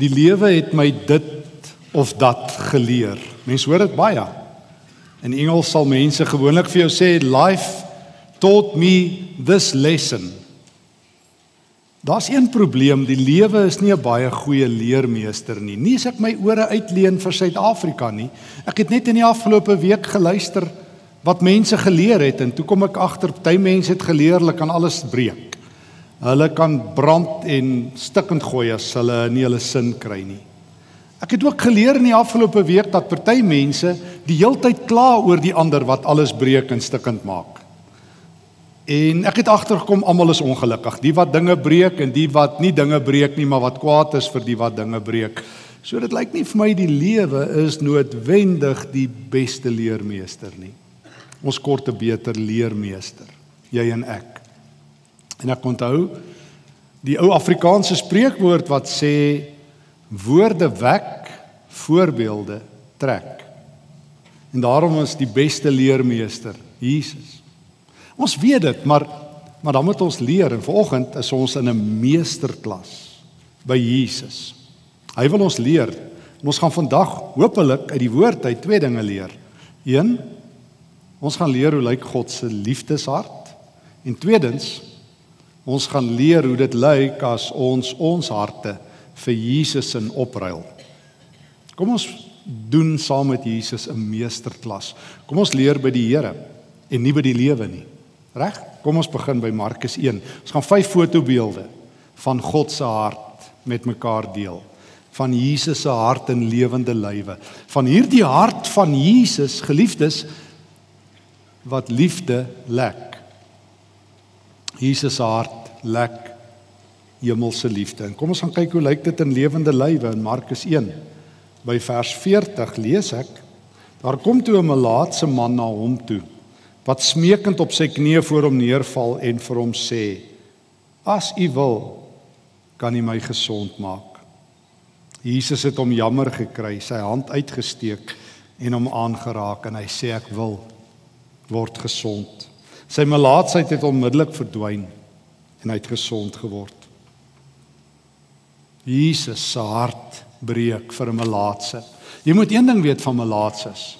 Die lewe het my dit of dat geleer. Mense hoor dit baie. In Engels sal mense gewoonlik vir jou sê life taught me this lesson. Daar's een probleem, die lewe is nie 'n baie goeie leermeester nie. Nie as ek my ore uitleen vir Suid-Afrika nie. Ek het net in die afgelope week geluister wat mense geleer het en toe kom ek agter party mense het geleer hulle kan alles breek. Hulle kan brand en stikkend gooi as hulle nie hulle sin kry nie. Ek het ook geleer in die afgelope week dat party mense die heeltyd kla oor die ander wat alles breek en stikkend maak. En ek het agtergekom almal is ongelukkig. Die wat dinge breek en die wat nie dinge breek nie, maar wat kwaad is vir die wat dinge breek. So dit lyk nie vir my die lewe is noodwendig die beste leermeester nie. Ons kort 'n beter leermeester, jy en ek. En ek onthou die ou Afrikaanse spreekwoord wat sê woorde wek, voorbeelde trek. En daarom is die beste leermeester Jesus. Ons weet dit, maar maar dan moet ons leer en vanoggend is ons in 'n meesterklas by Jesus. Hy wil ons leer. En ons gaan vandag hopelik uit die woord uit twee dinge leer. Een, ons gaan leer hoe lyk God se liefdeshart en tweedens ons gaan leer hoe dit lyk as ons ons harte vir Jesus in opruil. Kom ons doen saam met Jesus 'n meesterklas. Kom ons leer by die Here en nie by die lewe nie. Reg? Kom ons begin by Markus 1. Ons gaan vyf fotobeelde van God se hart met mekaar deel. Van Jesus se hart in lewende lywe. Van hierdie hart van Jesus, geliefdes, wat liefde lek. Jesus se hart lek hemelse liefde. En kom ons gaan kyk hoe lyk dit in lewende lywe in Markus 1. By vers 40 lees ek: Daar kom toe 'n melaatse man na hom toe wat smeekend op sy knieë voor hom neerval en vir hom sê: As u wil, kan u my gesond maak. Jesus het hom jammer gekry, sy hand uitgesteek en hom aangeraak en hy sê ek wil word gesond. Sy melaatsheid het onmiddellik verdwyn en hy het gesond geword. Jesus se hart breek vir 'n melaatse. Jy moet een ding weet van melaatses.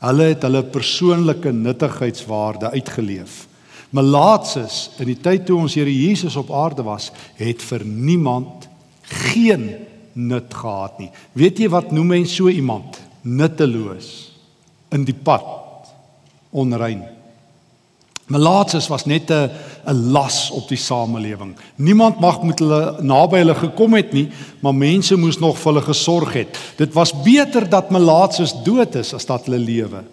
Hulle het hulle persoonlike nuttigheidswaarde uitgeleef. Melaatses in die tyd toe ons Here Jesus op aarde was, het vir niemand geen nut gehad nie. Weet jy wat noem mense so iemand? Nutteloos in die pad onrein. Melaatses was net 'n 'n las op die samelewing. Niemand mag met hulle naby hulle gekom het nie, maar mense moes nog vir hulle gesorg het. Dit was beter dat melaatses dood is as dat hulle lewe.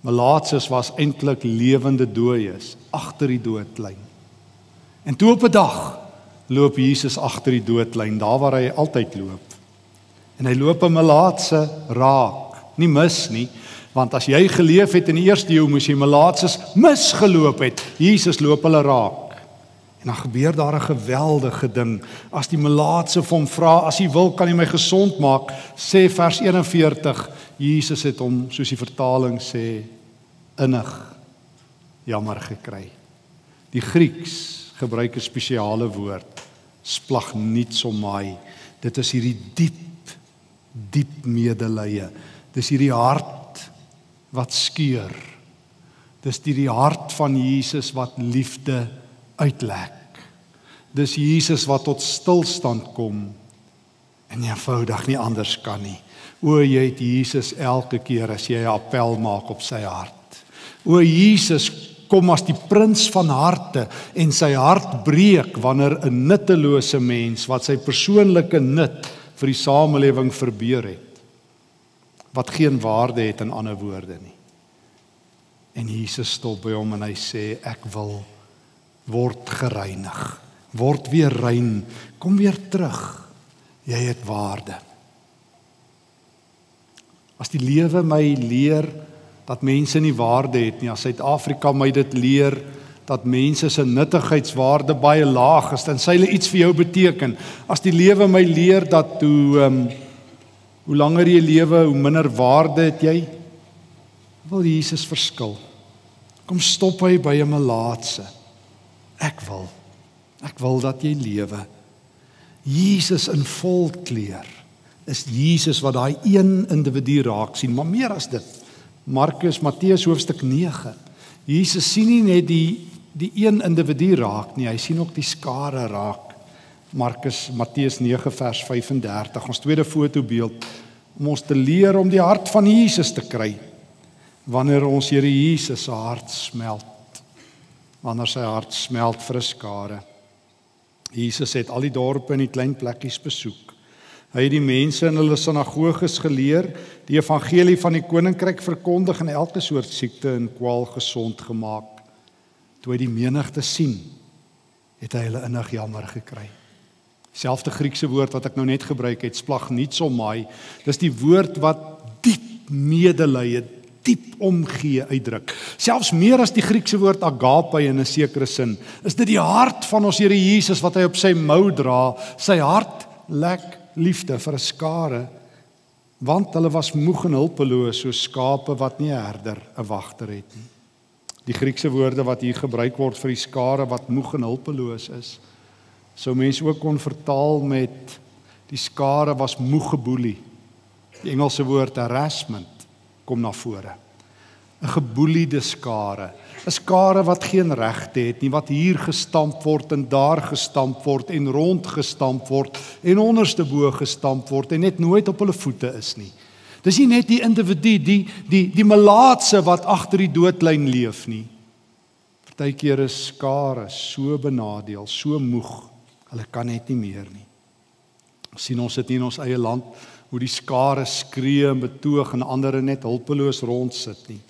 Melaatses was eintlik lewende dooies agter die doodlyn. En toe op 'n dag loop Jesus agter die doodlyn, daar waar hy altyd loop. En hy loop 'n melaatse raak, nie mis nie, want as jy geleef het in die eerste eeu moes jy melaatses misgeloop het. Jesus loop hulle raak. En dan gebeur daar 'n geweldige ding. As die melaatse vir hom vra, as hy wil kan hy my gesond maak, sê vers 41, Jesus het hom soos die vertaling sê innig jammer gekry. Die Grieks gebruik 'n spesiale woord, splagnitsomai. Dit is hierdie diep diep medelee. Dis hierdie hart wat skeur. Dis die, die hart van Jesus wat liefde uitlek. Dis Jesus wat tot stilstand kom en eenvoudig nie anders kan nie. O jy het Jesus elke keer as jy 'n appel maak op sy hart. O Jesus kom as die prins van harte en sy hart breek wanneer 'n nuttelose mens wat sy persoonlike nut vir die samelewing verbeur het wat geen waarde het in ander woorde nie. En Jesus stop by hom en hy sê ek wil word gereinig. Word weer rein. Kom weer terug. Jy het waarde. As die lewe my leer dat mense nie waarde het nie, as Suid-Afrika my dit leer dat mense se nuttigheidswaarde baie laag is, dan sê hulle iets vir jou beteken. As die lewe my leer dat toe ehm um, Hoe langer jy lewe, hoe minder waarde het jy. Wil Jesus verskil? Kom stop hy by 'n melaatse. Ek wil. Ek wil dat jy lewe. Jesus in volkleur is Jesus wat daai een individu raak sien, maar meer as dit. Markus, Matteus hoofstuk 9. Jesus sien nie net die die een individu raak nie, hy sien ook die skare raak. Markus Matteus 9 vers 35. Ons tweede fotobeeld om ons te leer om die hart van Jesus te kry wanneer ons Here Jesus se hart smelt. Wanneer sy hart smelt vir 'n skare. Jesus het al die dorpe en die klein plekkies besoek. Hy het die mense in hulle sinagoges geleer, die evangelie van die koninkryk verkondig en elke soort siekte en kwaal gesond gemaak. Toe hy die menigte sien, het hy hulle innig jammer gekry. Selfde Griekse woord wat ek nou net gebruik het, splagnitsomai, dis die woord wat diep medelee, diep omgee uitdruk. Selfs meer as die Griekse woord agape in 'n sekere sin, is dit die hart van ons Here Jesus wat hy op sy mou dra, sy hart lek liefde vir 'n skare want hulle was moeg en hulpeloos soos skape wat nie 'n herder, 'n wagter het nie. Die Griekse woorde wat hier gebruik word vir die skare wat moeg en hulpeloos is, sou mense ook kon vertaal met die skare was moeg geboelie. Die Engelse woord harassment kom na vore. 'n Geboeliede skare 'n skare wat geen regte het nie wat hier gestamp word en daar gestamp word en rond gestamp word en onderste bo gestamp word en net nooit op hulle voete is nie. Dis nie net die individu die die die melaatse wat agter die doodlyn leef nie. Partykeer is skare so benadeel, so moeg, hulle kan net nie meer nie. sien ons dit in ons eie land hoe die skare skree en betoog en ander net hulpeloos rond sit nie.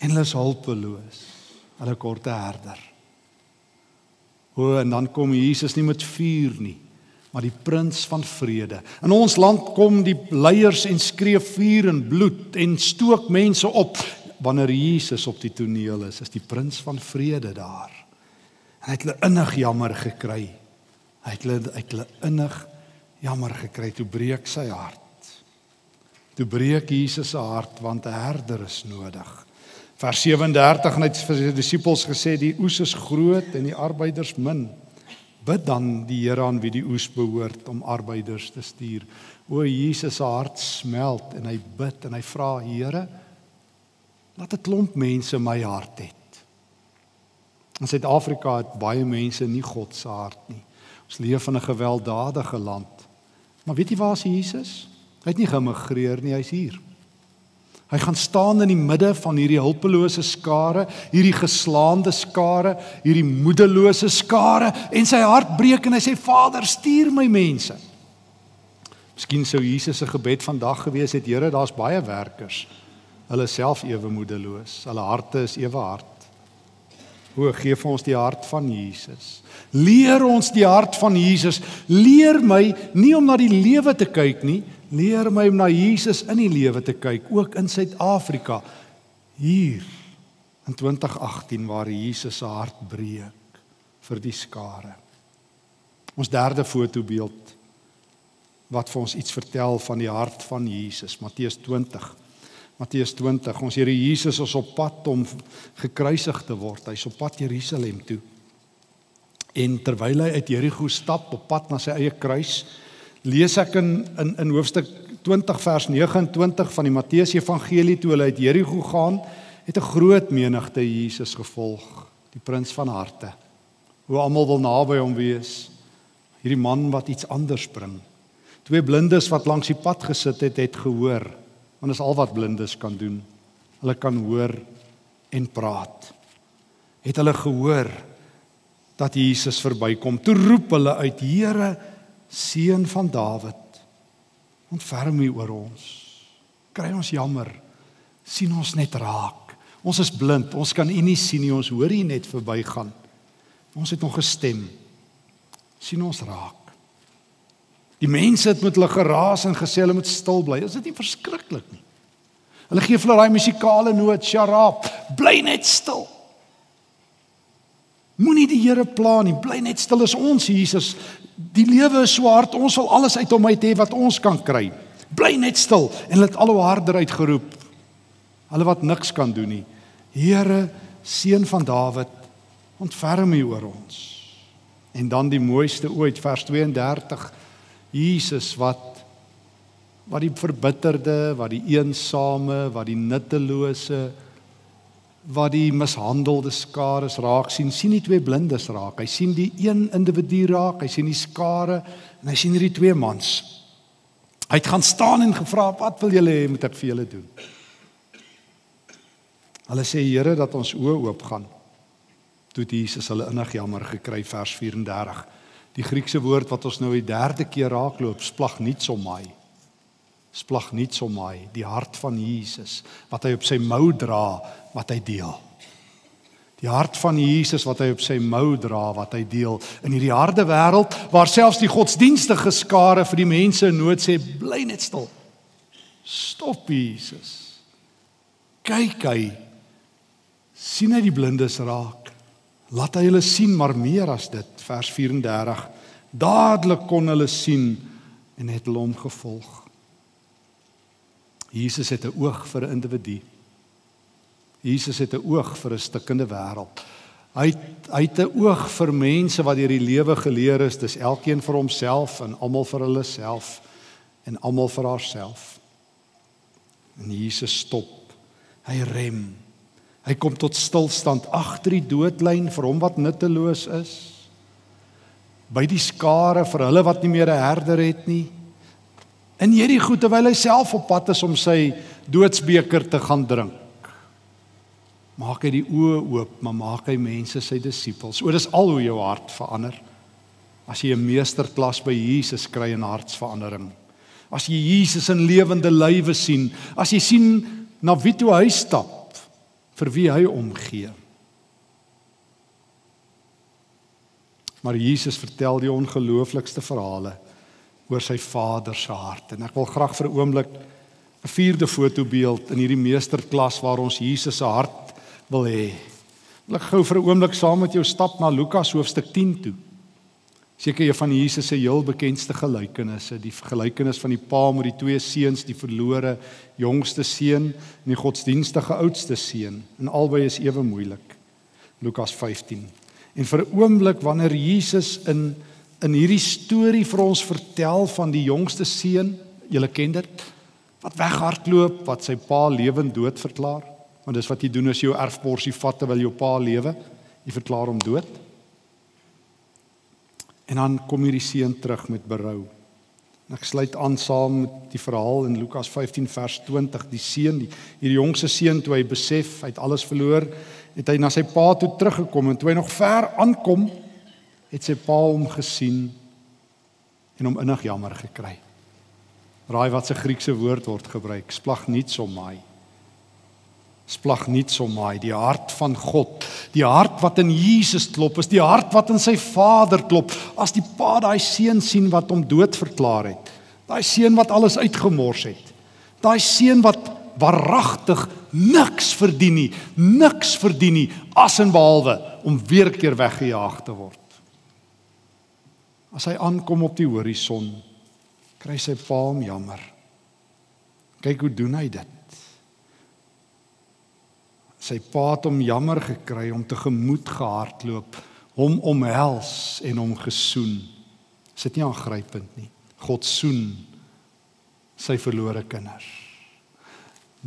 En hulle is hulpeloos hulle korte herder. O en dan kom Jesus nie met vuur nie, maar die prins van vrede. In ons land kom die leiers en skree vuur en bloed en stook mense op wanneer Jesus op die toneel is, is die prins van vrede daar. En hy het hulle innig jammer gekry. Hy het hulle uit hulle innig jammer gekry toe breek sy hart. Toe breek Jesus se hart want 'n herder is nodig. Vers 37 en hy het vir sy disippels gesê die oes is groot en die arbeiders min. Bid dan die Here aan wie die oes behoort om arbeiders te stuur. O Jesus se hart smelt en hy bid en hy vra Here laat 'n klomp mense my hart het. In Suid-Afrika het baie mense nie God se hart nie. Ons leef in 'n gewelddadige land. Maar weet jy waar is Jesus? Hy het nie gemigreer nie, hy's hier. Hy gaan staan in die midde van hierdie hulpelose skare, hierdie geslaande skare, hierdie moedelose skare en sy hart breek en hy sê Vader, stuur my mense. Miskien sou Jesus se gebed vandag gewees het, Here, daar's baie werkers. Hulle self ewe moedeloos, hulle harte is ewe hard. O, gee vir ons die hart van Jesus. Leer ons die hart van Jesus. Leer my nie om na die lewe te kyk nie, Leer my om na Jesus in die lewe te kyk, ook in Suid-Afrika. Hier in 2018 waar Jesus se hart breek vir die skare. Ons derde fotobeeld wat vir ons iets vertel van die hart van Jesus, Matteus 20. Matteus 20. Ons Here Jesus is op pad om gekruisig te word. Hy's op pad Jerusalem toe. En terwyl hy uit Jerigo stap op pad na sy eie kruis, lees ek in in in hoofstuk 20 vers 29 van die Matteus Evangelie toe hulle uit Jerigo gaan, het 'n groot menigte Jesus gevolg, die prins van harte. Hoe almal wil naby hom wees. Hierdie man wat iets anders bring. Twee blindes wat langs die pad gesit het, het gehoor. Want dis al wat blindes kan doen. Hulle kan hoor en praat. Het hulle gehoor dat Jesus verbykom. Toe roep hulle uit: "Here, seun van Dawid, ontferm U oor ons. Kry ons jammer. sien ons net raak. Ons is blind. Ons kan U nie sien nie. Ons hoor U net verbygaan. Ons het nog gestem. sien ons raak. Die mense het met hulle geraas en gesê hulle moet stil bly. Is dit nie verskriklik nie? Hulle gee vir hulle daai musikale noot, sharap, bly net stil. Moenie die Here pla nie, bly net stil as ons Jesus. Die lewe is swart, ons wil alles uit hom uit hê wat ons kan kry. Bly net stil en hulle het al hoe harder uitgeroep. Hulle wat niks kan doen nie. Here, seun van Dawid, ontferm U oor ons. En dan die mooiste ooit vers 32 Jesus wat wat die verbitterde, wat die eensame, wat die nuttelose, wat die mishandelde skare raak sien, sien die twee blindes raak. Hy sien die een individu raak, hy sien die skare en hy sien hierdie twee mans. Hy het gaan staan en gevra, "Wat wil julle hê moet ek vir julle doen?" Hulle sê, "Here, dat ons oë oop gaan." Toe Jesus hulle innig jammer gekry vers 34. Die Griekse woord wat ons nou die derde keer raakloop, splag niets om my splag niets om my die hart van Jesus wat hy op sy mou dra wat hy deel. Die hart van Jesus wat hy op sy mou dra wat hy deel. In hierdie harde wêreld waar selfs die godsdienstige skare vir die mense in nood sê bly net stil. Stop Jesus. Kyk hy. sien hy die blindes raak. Laat hy hulle sien maar meer as dit vers 34 dadelik kon hulle sien en het hom gevolg Jesus het 'n oog vir 'n individu. Jesus het 'n oog vir 'n stikkende wêreld. Hy hy het 'n oog vir mense wat deur die lewe geleer is, dis elkeen vir homself en almal vir hulle self en almal vir haarself. En Jesus stop. Hy rem. Hy kom tot stilstand agter die doodlyn vir hom wat nutteloos is. By die skare vir hulle wat nie meer 'n herder het nie in hierdie goed terwyl hy self op pad is om sy doodsbeker te gaan drink. Maak hy die oë oop, maar maak hy mense sy disippels. O, dis al hoe jou hart verander. As jy 'n meesterklas by Jesus kry in hartsverandering. As jy Jesus in lewende lywe sien, as jy sien na wie toe hy stap, vir wie hy omgee. Maar Jesus vertel die ongelooflikste verhale oor sy Vader se hart. En ek wil graag vir 'n oomblik 'n vierde fotobeeld in hierdie meesterklas waar ons Jesus se hart wil hê. Wil ek gou vir 'n oomblik saam met jou stap na Lukas hoofstuk 10 toe. Seker een van Jesus se heel bekendste gelykenisse, die gelykenis van die pa met die twee seuns, die verlore jongste seun en die godsdienstige oudste seun. En albei is ewe moeilik. Lukas 15. En vir 'n oomblik wanneer Jesus in in hierdie storie vir ons vertel van die jongste seun, julle ken dit, wat weghardloop, wat sy pa lewend dood verklaar. Want dis wat jy doen as jy jou erfporsie vat terwyl jou pa lewe, jy verklaar hom dood. En dan kom hierdie seun terug met berou. En ek sluit aan saam met die verhaal in Lukas 15 vers 20, die seun, die hierdie jongste seun toe hy besef hy het alles verloor, het hy na sy pa toe teruggekom en toe hy nog ver aankom, het sy pa hom gesien en hom innig jammer gekry. Raai wat se Griekse woord word gebruik? Splag niets om my. Splag niets om my, die hart van God, die hart wat in Jesus klop, is die hart wat in sy Vader klop. As die pa daai seun sien wat hom dood verklaar het, daai seun wat alles uitgemors het, daai seun wat waaragtig niks verdien nie, niks verdien nie as en behalwe om weer keer weggejaag te word. As hy aankom op die horison, kry sy pa hom jammer. Kyk hoe doen hy dit. Sy pa het hom jammer gekry om te gemoed gehardloop, hom omhels en hom gesoen. Is dit nie aangrypend nie? God soen sy verlore kinders.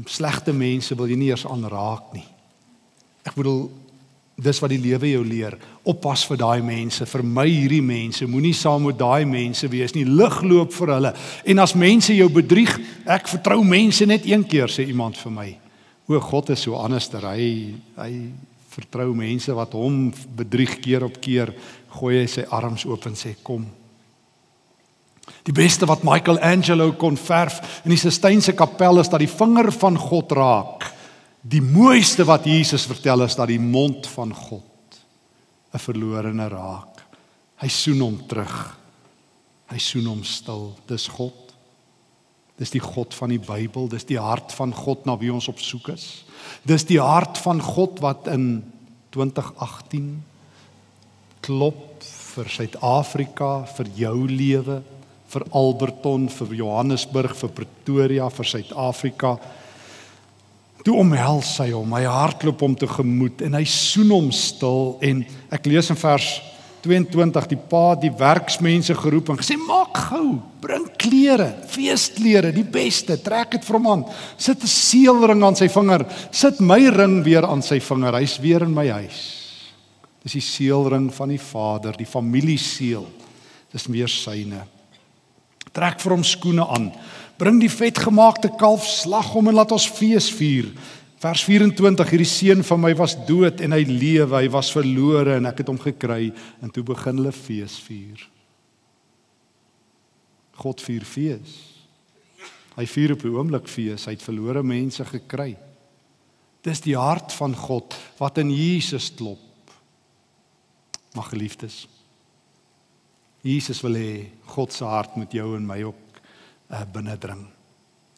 Slegte mense wil jy nie eers aanraak nie. Ek bedoel Dis wat die lewe jou leer. Oppas vir daai mense, vermy hierdie mense. Moenie saam met daai mense wees nie. Lig loop vir hulle. En as mense jou bedrieg, ek vertrou mense net een keer sê iemand vir my. O God is so anderster. Hy hy vertrou mense wat hom bedrieg keer op keer. Gooi hy sy arms oop en sê kom. Die beste wat Michelangelo kon verf in die Sistynse kapel is dat die vinger van God raak. Die mooiste wat Jesus vertel is dat die mond van God 'n verlorene raak. Hy soen hom terug. Hy soen hom stil. Dis God. Dis die God van die Bybel, dis die hart van God na wie ons op soek is. Dis die hart van God wat in 2018 klop vir Suid-Afrika, vir jou lewe, vir Alberton, vir Johannesburg, vir Pretoria, vir Suid-Afrika Toe omhels hy hom, hy hardloop hom tegemoet en hy soen hom stil en ek lees in vers 22 die pa die werksmense geroep en gesê maak gou, bring klere, feesklere, die beste, trek dit vir hom aan. Sit 'n seelring aan sy vinger. Sit my ring weer aan sy vinger. Hy's weer in my huis. Dis die seelring van die Vader, die familieseël. Dis meer syne. Trek vir hom skoene aan. Bring die vetgemaakte kalf, slag hom en laat ons fees vier. Vers 24 hierdie seun van my was dood en hy lewe, hy was verlore en ek het hom gekry en toe begin hulle fees vier. God vier fees. Hy vier op 'n oomblik fees, hy het verlore mense gekry. Dis die hart van God wat in Jesus klop. Mag geliefdes. Jesus wil hê God se hart moet jou en my ook uh, binnendring.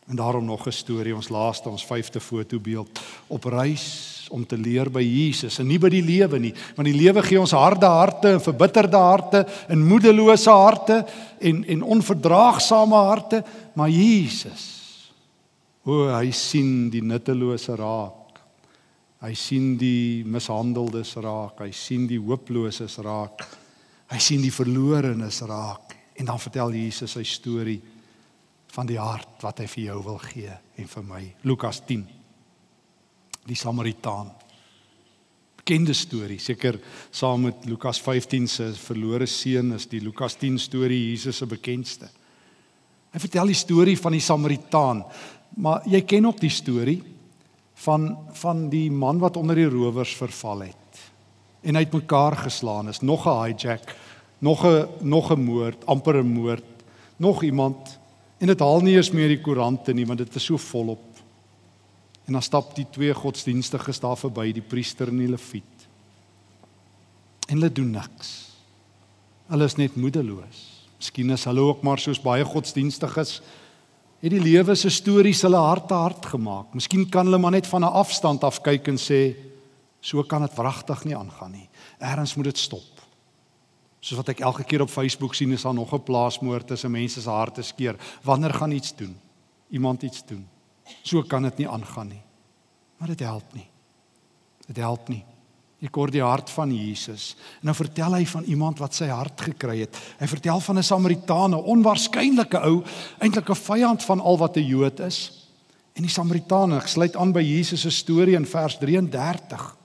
En daarom nog 'n storie, ons laaste, ons vyfde fotobeeld op reis om te leer by Jesus en nie by die lewe nie, want die lewe gee ons harde harte en verbitterde harte en moedelose harte en en onverdraagsame harte, maar Jesus o, hy sien die nuttelose raak. Hy sien die mishandeldes raak, hy sien die hooploses raak. Hy sien die verlorenes raak en dan vertel Jesus sy storie van die hart wat hy vir jou wil gee en vir my. Lukas 10. Die Samaritaan. Bekende storie, seker saam met Lukas 15 se verlore seun is die Lukas 10 storie Jesus se bekendste. Hy vertel die storie van die Samaritaan, maar jy ken ook die storie van van die man wat onder die rowers verval het en hy het mekaar geslaan is nog 'n hijack nog 'n nog 'n moord amper 'n moord nog iemand En dit haal nie eens meer die koerante nie want dit is so volop. En dan stap die twee godsdienstiges daar verby, die priester en die leviet. En hulle doen niks. Hulle is net moedeloos. Miskien is hulle ook maar soos baie godsdienstiges het die lewe se stories hulle harte hard gemaak. Miskien kan hulle maar net van 'n afstand af kyk en sê so kan dit wragtig nie aangaan nie. Eerens moet dit stop. Soos wat ek elke keer op Facebook sien is daar nog 'n plaasmoord tussen mense se harte skeer. Wanneer gaan iets doen? Iemand iets doen. So kan dit nie aangaan nie. Maar dit help nie. Dit help nie. Ek hoor die hart van Jesus. En nou vertel hy van iemand wat sy hart gekry het. Hy vertel van 'n Samaritaan, 'n onwaarskynlike ou, eintlik 'n vyand van al wat 'n Jood is. En die Samaritaan, ek sluit aan by Jesus se storie in vers 33.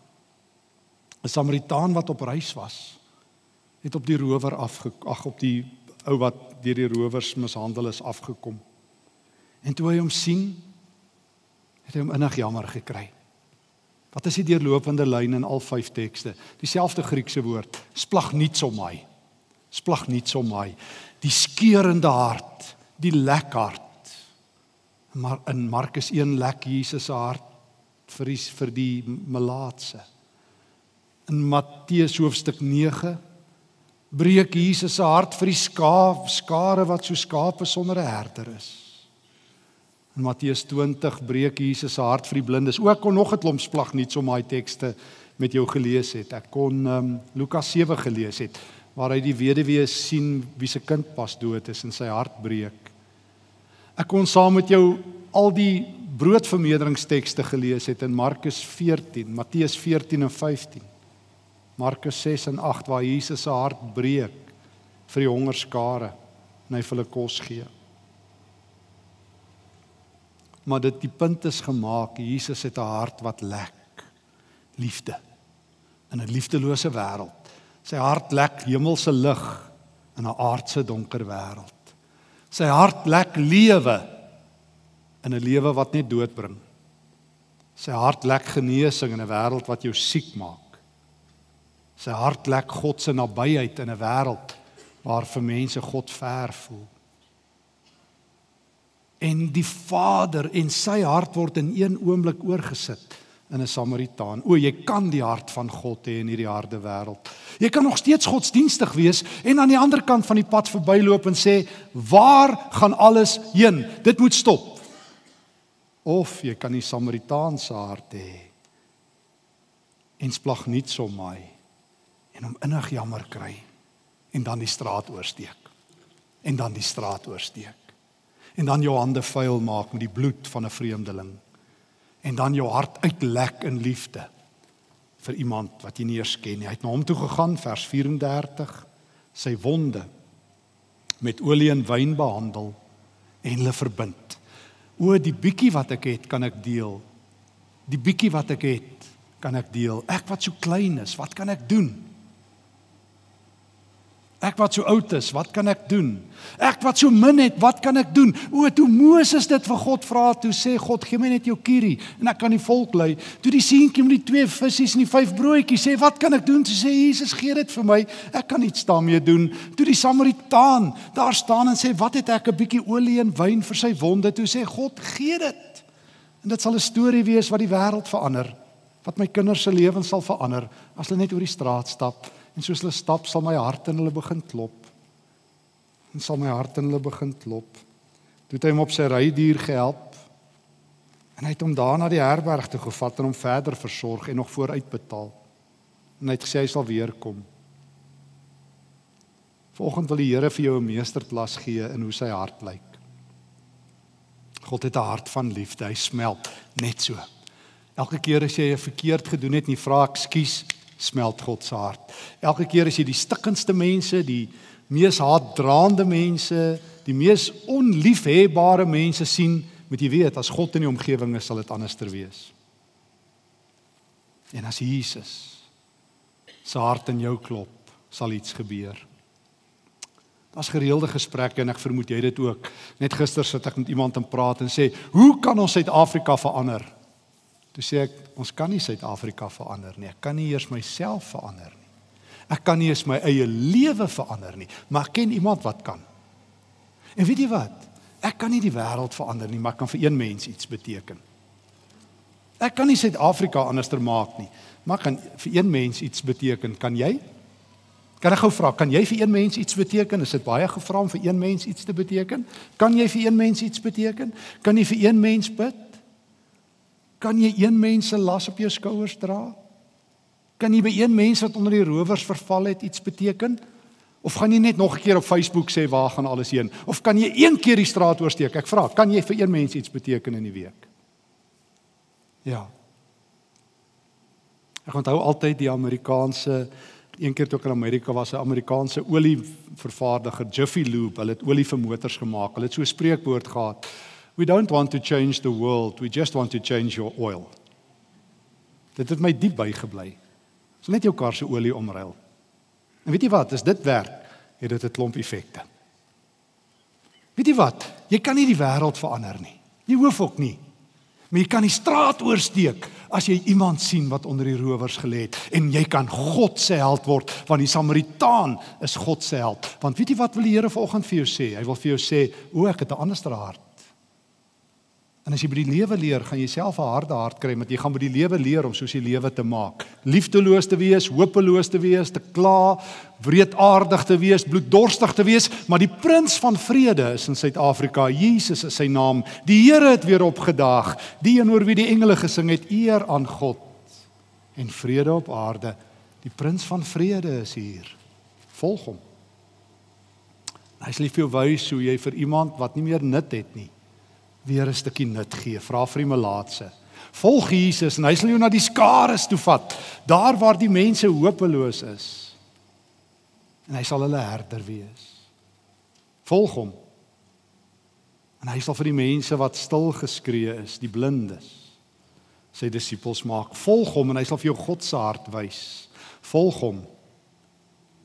'n Samaritaan wat op reis was het op die rower afge ag op die ou wat deur die rowers mishandel is afgekom. En toe hy hom sien, het hy hom innig jammer gekry. Wat is die deurlopende lyn in al vyf tekste? Dieselfde Griekse woord, splagnitsomai. Splagnitsomai. Die skeurende hart, die lek hart. Maar in Markus 1 lek Jesus se hart vir die vir die melaatse. In Matteus hoofstuk breek Jesus se hart vir die skaap skare wat so skape sonder 'n herder is. In Matteus 20 breek Jesus se hart vir die blindes. Ook kon nog 'n klomp splag nie so my tekste met jou gelees het. Ek kon um, Lukas 7 gelees het waar hy die weduwee sien wie se kind pas dood is en sy hart breek. Ek kon saam met jou al die broodvermeerderingstekste gelees het in Markus 14, Matteus 14 en 15. Markus 6 en 8 waar Jesus se hart breek vir die hongerskare en hy vir hulle kos gee. Maar dit die punt is gemaak, Jesus het 'n hart wat lek liefde in 'n liefdelose wêreld. Sy hart lek hemelse lig in 'n aardse donker wêreld. Sy hart lek lewe in 'n lewe wat net dood bring. Sy hart lek genesing in 'n wêreld wat jou siek maak. Sy hart lek God se nabyheid in 'n wêreld waar vir mense God ver voel. En die Vader en sy hart word in een oomblik oorgesit in 'n Samaritaan. O, jy kan die hart van God hê in hierdie harde wêreld. Jy kan nog steeds godsdienstig wees en aan die ander kant van die pad verbyloop en sê, "Waar gaan alles heen? Dit moet stop." Of jy kan die Samaritaanse hart hê. En splag nie so my en hom innig jammer kry en dan die straat oorsteek. En dan die straat oorsteek. En dan jou hande vuil maak met die bloed van 'n vreemdeling. En dan jou hart uitlek in liefde vir iemand wat jy nie eers ken nie. Hy het na hom toe gegaan vers 34 sy wonde met olie en wyn behandel en hulle verbind. O, die bietjie wat ek het, kan ek deel. Die bietjie wat ek het, kan ek deel. Ek wat so klein is, wat kan ek doen? Ek wat so oud is, wat kan ek doen? Ek wat so min het, wat kan ek doen? O, toe Moses dit vir God vra, toe sê God, gee my net jou kierie en ek kan die volk lei. Toe die seentjie met die twee visse en die vyf broodjies sê, wat kan ek doen? Toe sê Jesus, gee dit vir my. Ek kan iets daarmee doen. Toe die Samaritaan daar staan en sê, wat het ek 'n bietjie olie en wyn vir sy wonde? Toe sê God, gee dit. En dit sal 'n storie wees wat die wêreld verander, wat my kinders se lewens sal verander as hulle net oor die straat stap. En soos hulle stap, sal my hart in hulle begin klop. En sal my hart in hulle begin klop. Toe het hy hom op sy rydier gehelp. En hy het hom daarna die herberg toe gevat en hom verder versorg en nog vooruitbetaal. En hy het gesê hy sal weer kom. Volgende wil die Here vir jou 'n meesterklas gee in hoe sy hart lyk. God het 'n hart van liefde. Hy smelt net so. Elke keer as jy 'n verkeerd gedoen het, nie vra ekskuus smelt God se hart. Elke keer as jy die stikkendste mense, die mees haatdraande mense, die mees onliefhebbare mense sien, moet jy weet as God in die omgewing is, sal dit anderster wees. En as Jesus se hart in jou klop, sal iets gebeur. Daar's gereelde gesprekke en ek vermoed jy dit ook. Net gister sit ek met iemand en praat en sê, "Hoe kan ons Suid-Afrika verander?" Toe sê ek, ons kan nie Suid-Afrika verander nie. Ek kan nie eers myself verander nie. Ek kan nie eens my eie lewe verander nie, maar ek ken iemand wat kan. En weet jy wat? Ek kan nie die wêreld verander nie, maar ek kan vir een mens iets beteken. Ek kan nie Suid-Afrika anderster maak nie, maar kan vir een mens iets beteken. Kan jy? Kan ek gou vra, kan jy vir een mens iets beteken? Is dit baie gevra om vir een mens iets te beteken? Kan jy vir een mens iets beteken? Kan jy vir een mens bid? Kan jy een mens se las op jou skouers dra? Kan jy by een mens wat onder die rowers verval het iets beteken? Of gaan jy net nog 'n keer op Facebook sê waar gaan alles heen? Of kan jy een keer die straat oorsteek? Ek vra, kan jy vir een mens iets beteken in die week? Ja. Ek onthou altyd die Amerikaanse een keer toe ek in Amerika was, 'n Amerikaanse olievervaardiger, Jiffy Lube, hulle het olie vir motors gemaak. Hulle het so 'n spreekwoord gehad. We don't want to change the world, we just want to change your oil. Dit het my diep bygebly. Dis net jou kar se olie omruil. En weet jy wat, as dit werk, het dit 'n klomp effekte. Weet jy wat? Jy kan nie die wêreld verander nie. Jy hoef ook nie. Maar jy kan die straat oorsteek as jy iemand sien wat onder die rowers gelê het en jy kan God se held word want die Samaritaan is God se held. Want weet jy wat wil die Here vanoggend vir jou sê? Hy wil vir jou sê, "O, ek het 'n ander hart." En as jy by die lewe leer, gaan jy self 'n harde hart kry, want jy gaan by die lewe leer om soos die lewe te maak. Liefdeloos te wees, hopeloos te wees, te kla, wreedaardig te wees, bloeddorstig te wees, maar die prins van vrede is in Suid-Afrika. Jesus is sy naam. Die Here het weer opgedaag. Die een oor wie die engele gesing het, eer aan God en vrede op aarde. Die prins van vrede is hier. Volg hom. Hy sê vir jou wys hoe jy vir iemand wat nie meer nut het nie weer 'n stukkie nut gee. Vra vir die melaatse. Volg Jesus en hy sal jou na die skares toe vat, daar waar die mense hopeloos is. En hy sal hulle herder wees. Volg hom. En hy sal vir die mense wat stil geskree is, die blindes, sy disippels maak. Volg hom en hy sal vir jou God se hart wys. Volg hom.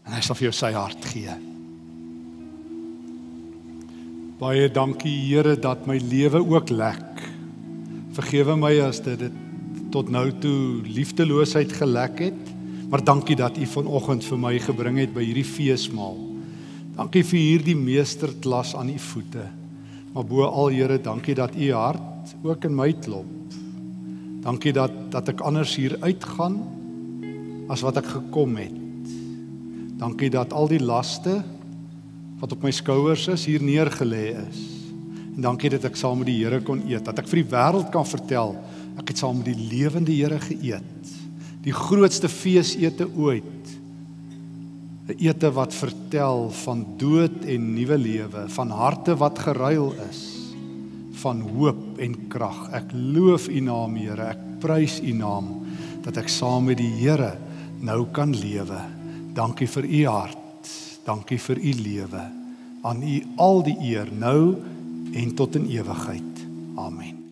En hy sal vir jou sy hart gee. Baie dankie Here dat my lewe ook lek. Vergewe my as dit, dit tot nou toe liefdeloosheid gelek het, maar dankie dat U vanoggend vir my gebring het by hierdie feesmaal. Dankie vir hierdie meesterklas aan U voete. Maar bo al Here, dankie dat U hart ook in my klop. Dankie dat dat ek anders hier uitgaan as wat ek gekom het. Dankie dat al die laste wat op my skouers is hier neergelê is. En dankie dat ek saam met die Here kon eet, dat ek vir die wêreld kan vertel ek het saam met die lewende Here geëet. Die grootste feesete ooit. 'n Ete wat vertel van dood en nuwe lewe, van harte wat geruil is, van hoop en krag. Ek loof U naam, Here. Ek prys U naam dat ek saam met die Here nou kan lewe. Dankie vir U hart. Dankie vir u lewe. Aan U al die eer nou en tot in ewigheid. Amen.